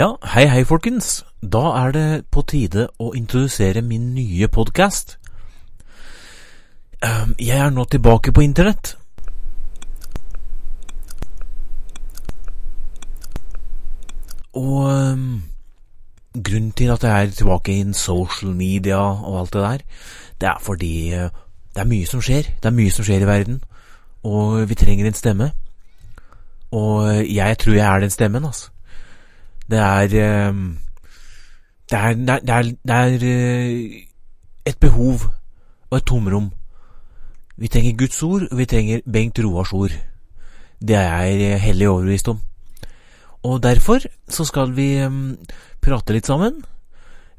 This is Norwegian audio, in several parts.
Ja, hei hei folkens. Da er det på tide å introdusere min nye podkast. Jeg er nå tilbake på internett. Og um, grunnen til at jeg er tilbake i social media og alt det der, det er fordi uh, det er mye som skjer. Det er mye som skjer i verden, og vi trenger en stemme. Og jeg tror jeg er den stemmen, altså. Det er Det er, det er, det er et behov og et tomrom. Vi trenger Guds ord, og vi trenger Bengt Roars ord. Det er jeg hellig overbevist om. Og derfor så skal vi um, prate litt sammen.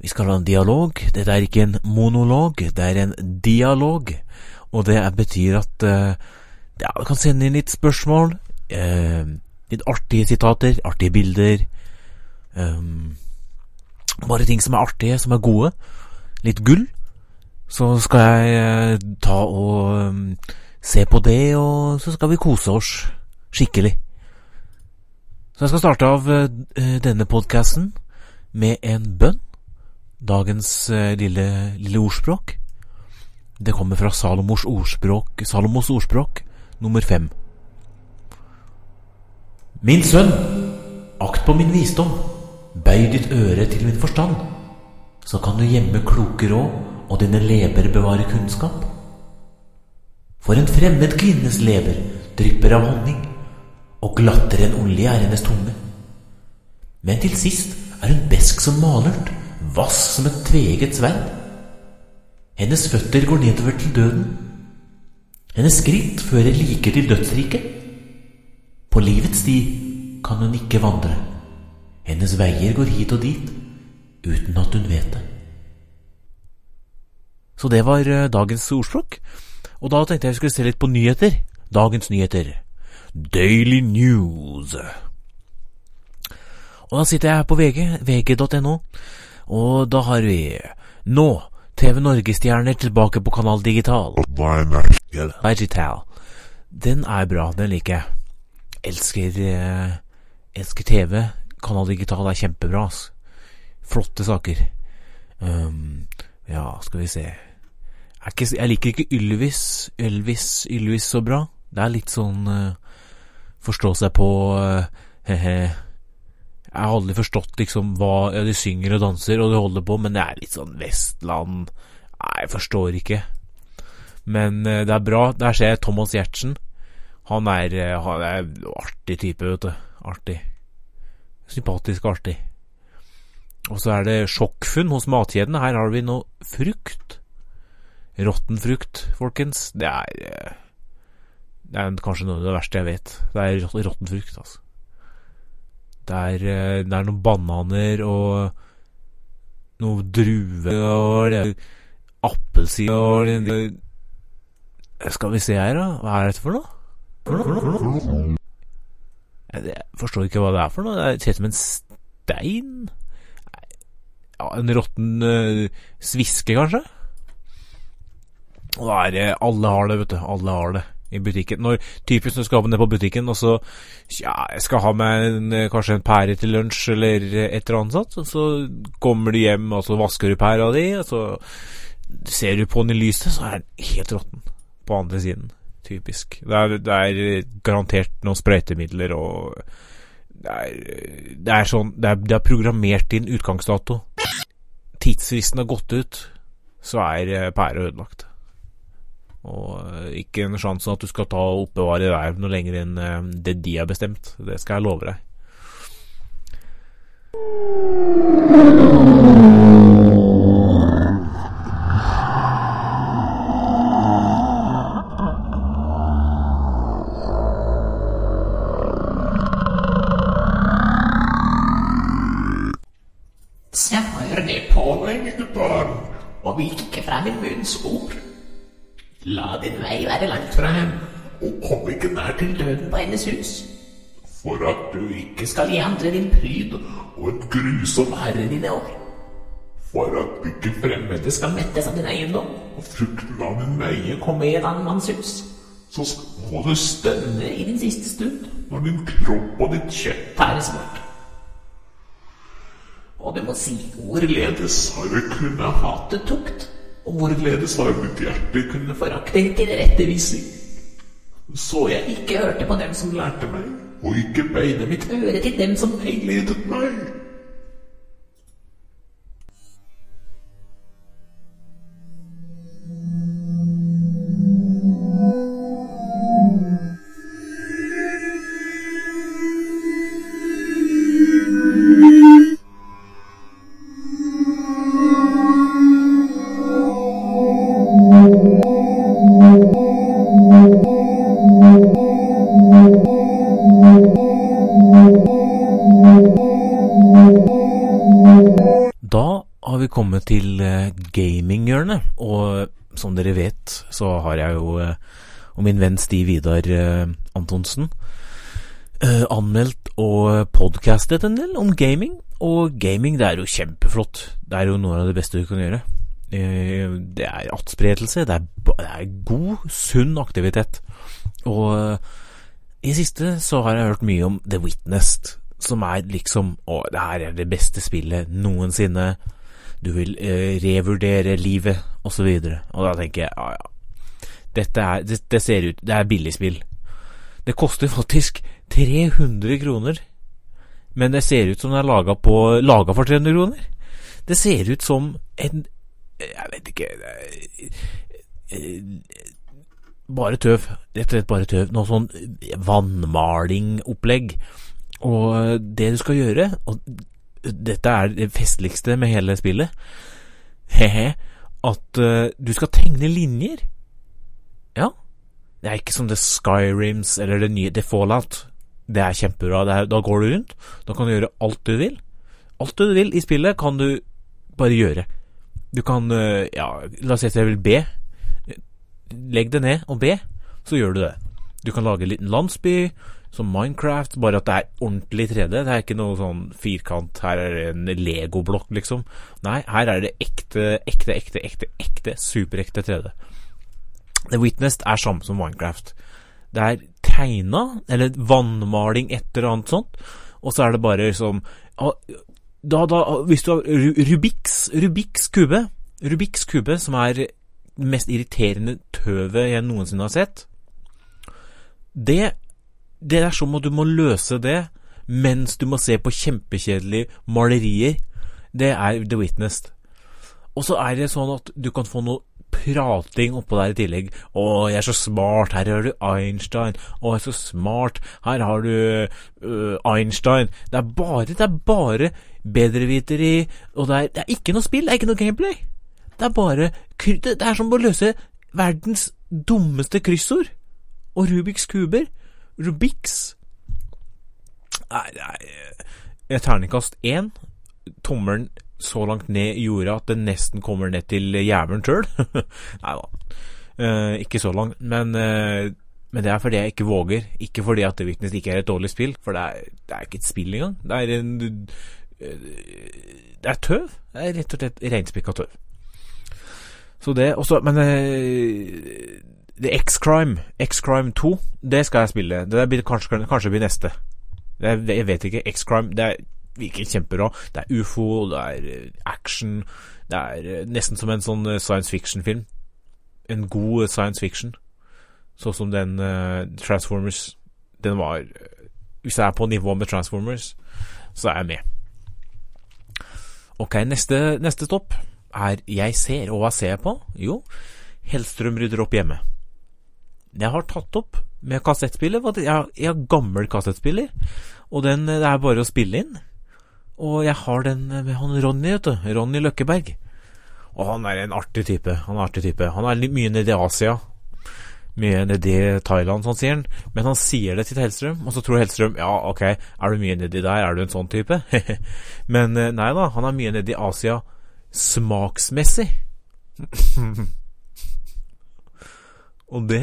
Vi skal ha en dialog. Dette er ikke en monolog, det er en dialog. Og det betyr at uh, ja, du kan sende inn litt spørsmål, litt artige sitater, artige bilder. Um, bare ting som er artige, som er gode. Litt gull. Så skal jeg uh, ta og um, se på det, og så skal vi kose oss skikkelig. Så jeg skal starte av denne podkasten med en bønn. Dagens lille, lille ordspråk. Det kommer fra Salomos ordspråk, Salomos ordspråk nummer fem. Min sønn, akt på min visdom, bøy ditt øre til min forstand, så kan du gjemme kloke råd og dine leber bevare kunnskap. For en fremmed kvinnes leber drypper av honning, og glattere enn olje er hennes tunge. Men til sist er hun besk som malurt, vass som et tveget sverd. Hennes føtter går nedover til døden. Hennes skritt fører like til dødsriket. På livets sti kan hun ikke vandre. Hennes veier går hit og dit uten at hun vet det. Så det var dagens ordspråk. Og da tenkte jeg vi skulle se litt på nyheter. Dagens nyheter. Daily News. Og da sitter jeg her på VG, vg.no, og da har vi nå TV Norge-stjerner tilbake på Kanal Digital. Digital. Den er bra, den liker jeg. Elsker, eh, elsker TV. Kanal Digital er kjempebra, ass. Flotte saker. Um, ja, skal vi se jeg, ikke, jeg liker ikke Ylvis, Ylvis, Ylvis så bra. Det er litt sånn uh, forstå seg på uh, he-he. Jeg har aldri forstått liksom hva ja, de synger og danser og de holder på, men det er litt sånn Vestland Nei, jeg forstår ikke. Men uh, det er bra. Der ser jeg Thomas Giertsen. Han er, han er artig type, vet du. Artig. Sympatisk og artig. Og så er det sjokkfunn hos matkjedene. Her har vi noe frukt. Råtten frukt, folkens. Det er uh, Det er kanskje noe av det verste jeg vet. Det er råtten frukt, altså. Det er, det er noen bananer og noe druer og appelsin og Skal vi se her, da. Hva er dette for noe? For noe? For noe? Jeg forstår ikke hva det er for noe. Det ser ut som en stein. Ja, en råtten uh, sviske, kanskje? Og da er det Alle har det, vet du. Alle har det i butikken. Når typisk når du skal ned på butikken, og så ja, jeg skal ha meg en, kanskje en pære til lunsj eller et eller annet sånt, så kommer du hjem, og så vasker du pæra di, og så ser du på den i lyset, så er den helt råtten på andre siden. Typisk. Det er, det er garantert noen sprøytemidler og det er, det er sånn det er, det er programmert inn utgangsdato. Tidsfristen har gått ut, så er eh, pæra ødelagt. Og eh, ikke en sjanse at du skal ta og oppbevare verv noe lenger enn eh, det de har bestemt. Det skal jeg love deg. Hør det pålegget, barn, og vik ikke munns ord. La din vei være langt fra ham, og kom ikke nær til døden på hennes hus. For at du ikke skal gi andre din pryd og et grusom herre dine år. For at ikke fremmede skal mettes av din eiendom, og frukten av din veie komme i en annen manns hus. Så må du stønne i din siste stund når din kropp og ditt kjøtt tæres bort. Og du må si hvorledes har du kunnet hate tukt, og hvorledes har mitt hjerte kunnet forakte tilrettevisning. Så jeg ikke hørte på dem som lærte meg, og ikke bøyde mitt øre til dem som veiledet meg. Har vi kommet til eh, gaminghjørnet, og som dere vet, så har jeg jo eh, og min venn Stiv Vidar eh, Antonsen anmeldt og podcastet en del om gaming. Og gaming, det er jo kjempeflott. Det er jo noe av det beste du kan gjøre. Det er atspredelse, det er, det er god, sunn aktivitet. Og i siste så har jeg hørt mye om The Witnessed, som er liksom Å, det her er det beste spillet noensinne. Du vil eh, revurdere livet, og så. Og da tenker jeg ja, ja. Dette er, det, det ser ut Det er billigspill. Det koster faktisk 300 kroner. Men det ser ut som det er laga for 300 kroner. Det ser ut som en Jeg vet ikke eh, eh, bare tøv. Rett og slett bare tøv. Noe sånn vannmalingopplegg. Og det du skal gjøre, og dette er det festligste med hele spillet, he-he, at uh, du skal tegne linjer. Ja. Det er ikke som det Skyrims eller det nye det Fallout. Det er kjempebra. Det er, da går du rundt. Da kan du gjøre alt du vil. Alt du vil i spillet kan du bare gjøre. Du kan uh, Ja, la oss si at jeg vil be. Legg det ned og be, så gjør du det. Du kan lage en liten landsby, som Minecraft, bare at det er ordentlig 3D. Det er ikke noe sånn firkant, her er det en legoblokk, liksom. Nei, her er det ekte, ekte, ekte, ekte, ekte, superekte 3D. The Witnessed er samme som Minecraft. Det er tegna, eller vannmaling, et eller annet sånt, og så er det bare liksom da, da, Hvis du har Ru- Rubiks, Rubiks kube, Rubiks kube, som er det mest irriterende tøvet jeg noensinne har sett, det, det er som at du må løse det mens du må se på kjempekjedelige malerier. Det er The Witnessed. Og så er det sånn at du kan få noe prating oppå der i tillegg. 'Å, jeg er så smart. Her har du Einstein. Å, jeg er så smart. Her har du uh, Einstein.' Det er bare, bare bedreviteri, og det er, det er ikke noe spill. Det er ikke noe gameplay. Det er bare det er som å løse verdens dummeste kryssord. Og Rubiks kuber. Rubiks Nei, nei Terningkast én. Tommelen så langt ned i jorda at den nesten kommer ned til jævelen sjøl. nei da. Eh, ikke så langt. Men, eh, men det er fordi jeg ikke våger. Ikke fordi at The Witness ikke er et dårlig spill, for det er, det er ikke et spill engang. Det er en eh, Det er tøv. Det er rett og slett reinspikka tøv. Så det også Men X-Crime, X-Crime 2, det skal jeg spille. Det blir kanskje, kanskje blir neste. Det jeg vet ikke. X-Crime, det er virker kjempebra. Det er ufo, det er eh, action. Det er eh, nesten som en sånn eh, science fiction-film. En god science fiction. sånn som den uh, Transformers Den var Hvis jeg er på nivå med Transformers, så er jeg med. Ok, neste, neste stopp er Jeg ser, og hva ser jeg på? Jo, Hellstrøm rydder opp hjemme. Jeg har tatt opp med kassettspiller. Jeg har, jeg har gammel kassettspiller, og den, det er bare å spille inn. Og jeg har den med han Ronny, vet du. Ronny Løkkeberg. Og han er en artig type. Han er artig type. Han er mye nede i Asia. Mye nedi Thailand, sånn sier han. Men han sier det til Hellstrøm, og så tror Hellstrøm ja, ok, er du mye nedi der, er du en sånn type? Men eh, nei da, han er mye nedi Asia smaksmessig. og det,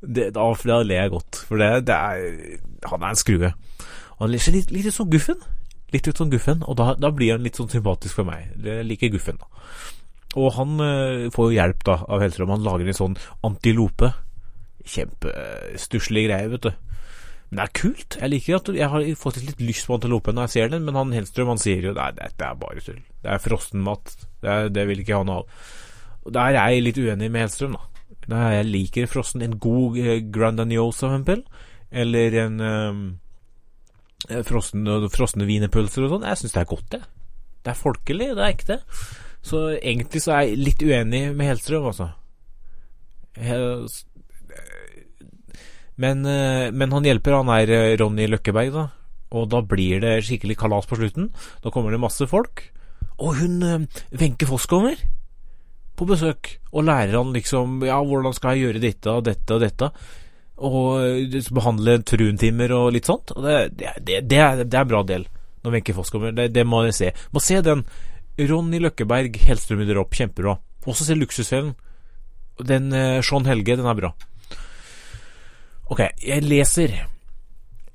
det da, ler jeg godt, for det, det er Han er en skrue. Han ser litt, litt sånn guffen. Litt ut som Guffen, og da, da, blir han litt sånn sympatisk for meg. Jeg liker Guffen, da. Og han uh, får jo hjelp da av Hellstrøm. Han lager en sånn antilope. Kjempestusslig greie, vet du. Men det er kult. Jeg liker at Jeg har fått litt lyst på antilopen når jeg ser den, men han Hellstrøm han sier jo nei, dette er bare tull. Det er frossenmat. Det, det vil ikke han ha. Og Der er jeg litt uenig med Hellstrøm, da. Der jeg liker frossen. En god eh, Grand Aniosa, for eksempel. Eller en um, Eh, frosne, frosne wienerpølser og sånn. Jeg syns det er godt, det. Det er folkelig, det er ekte. Så egentlig så er jeg litt uenig med Helstrøm, altså. Men, eh, men han hjelper, han er eh, Ronny Løkkeberg, da. Og da blir det skikkelig kalas på slutten. Da kommer det masse folk. Og hun Wenche Foss kommer på besøk og lærer han liksom Ja, hvordan skal jeg gjøre dette og dette og dette? og eh, behandle truentimer og litt sånt. Og det, det, det, er, det er en bra del når Wenche Foss kommer. Det, det, må jeg se. Må se den. Ronny Løkkeberg, Hellstrøm rydder opp. Kjempebra. Også se Luksusfellen. Den uh, Sean Helge, den er bra. Ok, jeg leser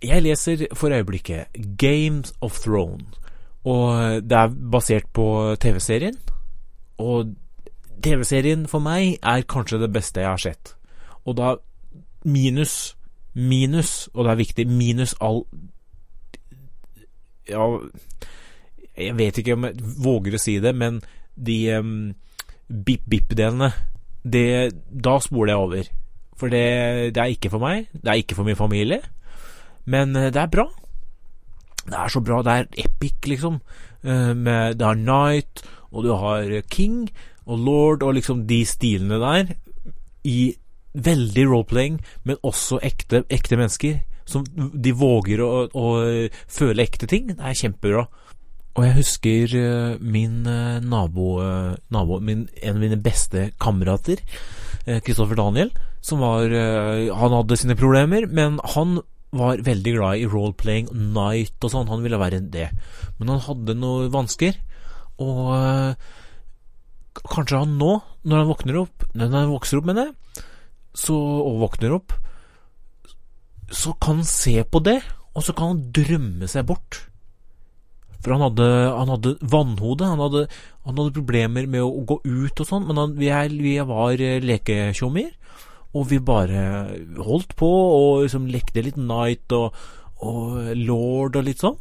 Jeg leser for øyeblikket Games of Thrones. Og det er basert på TV-serien. Og TV-serien for meg er kanskje det beste jeg har sett. Og da minus Minus, og det er viktig, minus all Ja, jeg vet ikke om jeg våger å si det, men de um, bip-bip-delene Da spoler jeg over. For det, det, er ikke for meg. Det er ikke for min familie. Men uh, det er bra. Det er så bra. Det er epic, liksom. Med, det er Night, og du har King og Lord, og liksom de stilene der i veldig role-playing, men også ekte, ekte, mennesker. Som de våger å, å, føle ekte ting. Det er kjempebra. Og jeg husker uh, min uh, nabo, uh, nabo min, En av mine beste kamerater, Kristoffer Daniel, som var Han hadde sine problemer, men han var veldig glad i role-playing, night og sånn. Han ville være det. Men han hadde noen vansker. Og kanskje han nå, når han våkner opp Når han vokser opp, mener jeg så, og våkner opp, så kan han se på det, og så kan han drømme seg bort. For han hadde, han hadde vannhode, han hadde, han hadde, problemer med å, gå ut og sånn, men han, vi, er, vi, var eh, leketjommier, og vi bare holdt på og liksom lekte litt Night og, og Lord og litt sånn.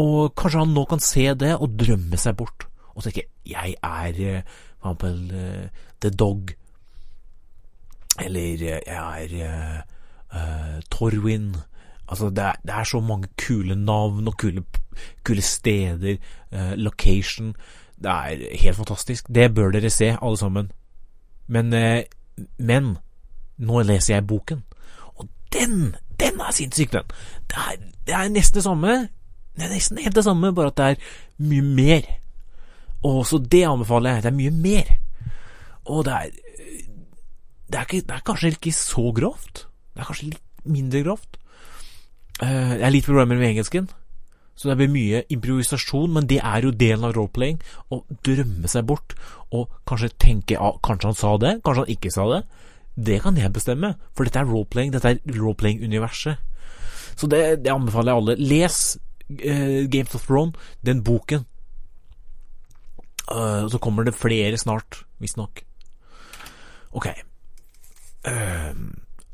Og kanskje han nå kan se det og drømme seg bort, og tenke 'jeg er eh, eksempel uh, The Dog'. Eller jeg er uh, Torwin. Altså, det er, det er, så mange kule navn og kule, kule steder. Uh, location. Det er helt fantastisk. Det bør dere se, alle sammen. Men, uh, men nå leser jeg boken, og den, den er sinnssyk, den. Det er, det er nesten det samme. Det er nesten helt det samme, bare at det er mye mer. Og så det anbefaler jeg. Det er mye mer. Og det er det er, ikke, det er, kanskje ikke så grovt. Det er kanskje litt mindre grovt. Uh, jeg har litt problemer med engelsken, så det blir mye improvisasjon, men det er jo delen av roleplaying. Å drømme seg bort, og kanskje tenke ah, Kanskje han sa det, kanskje han ikke sa det. Det kan jeg bestemme, for dette er roleplaying. Dette er roleplaying-universet. Så det, det, anbefaler jeg alle. Les uh, Games of Thrones, den boken. Uh, så kommer det flere snart, visstnok. Ok. Uh,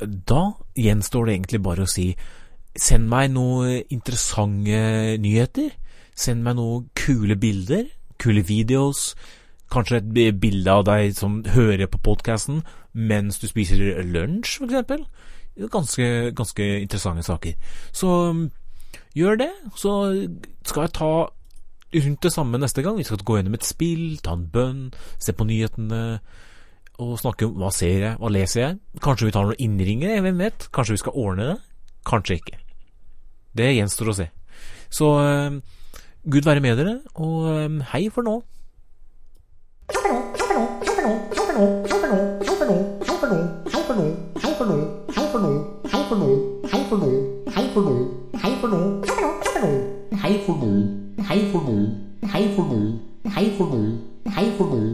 da gjenstår det egentlig bare å si send meg noen interessante nyheter. Send meg noen kule bilder, kule videos. Kanskje et bilde av deg som hører på podkasten mens du spiser lunsj, eksempel. Ganske, ganske interessante saker. Så um, gjør det. Så skal jeg ta rundt det samme neste gang. Vi skal gå gjennom et spill, ta en bønn, se på nyhetene og snakke om hva ser jeg, hva leser jeg. Kanskje vi tar noen innringere, hvem vet? Kanskje vi skal ordne det? Kanskje ikke. Det gjenstår å se. Så uh, Gud være med dere, og uh, hei for nå. hayful hayful hayful hayful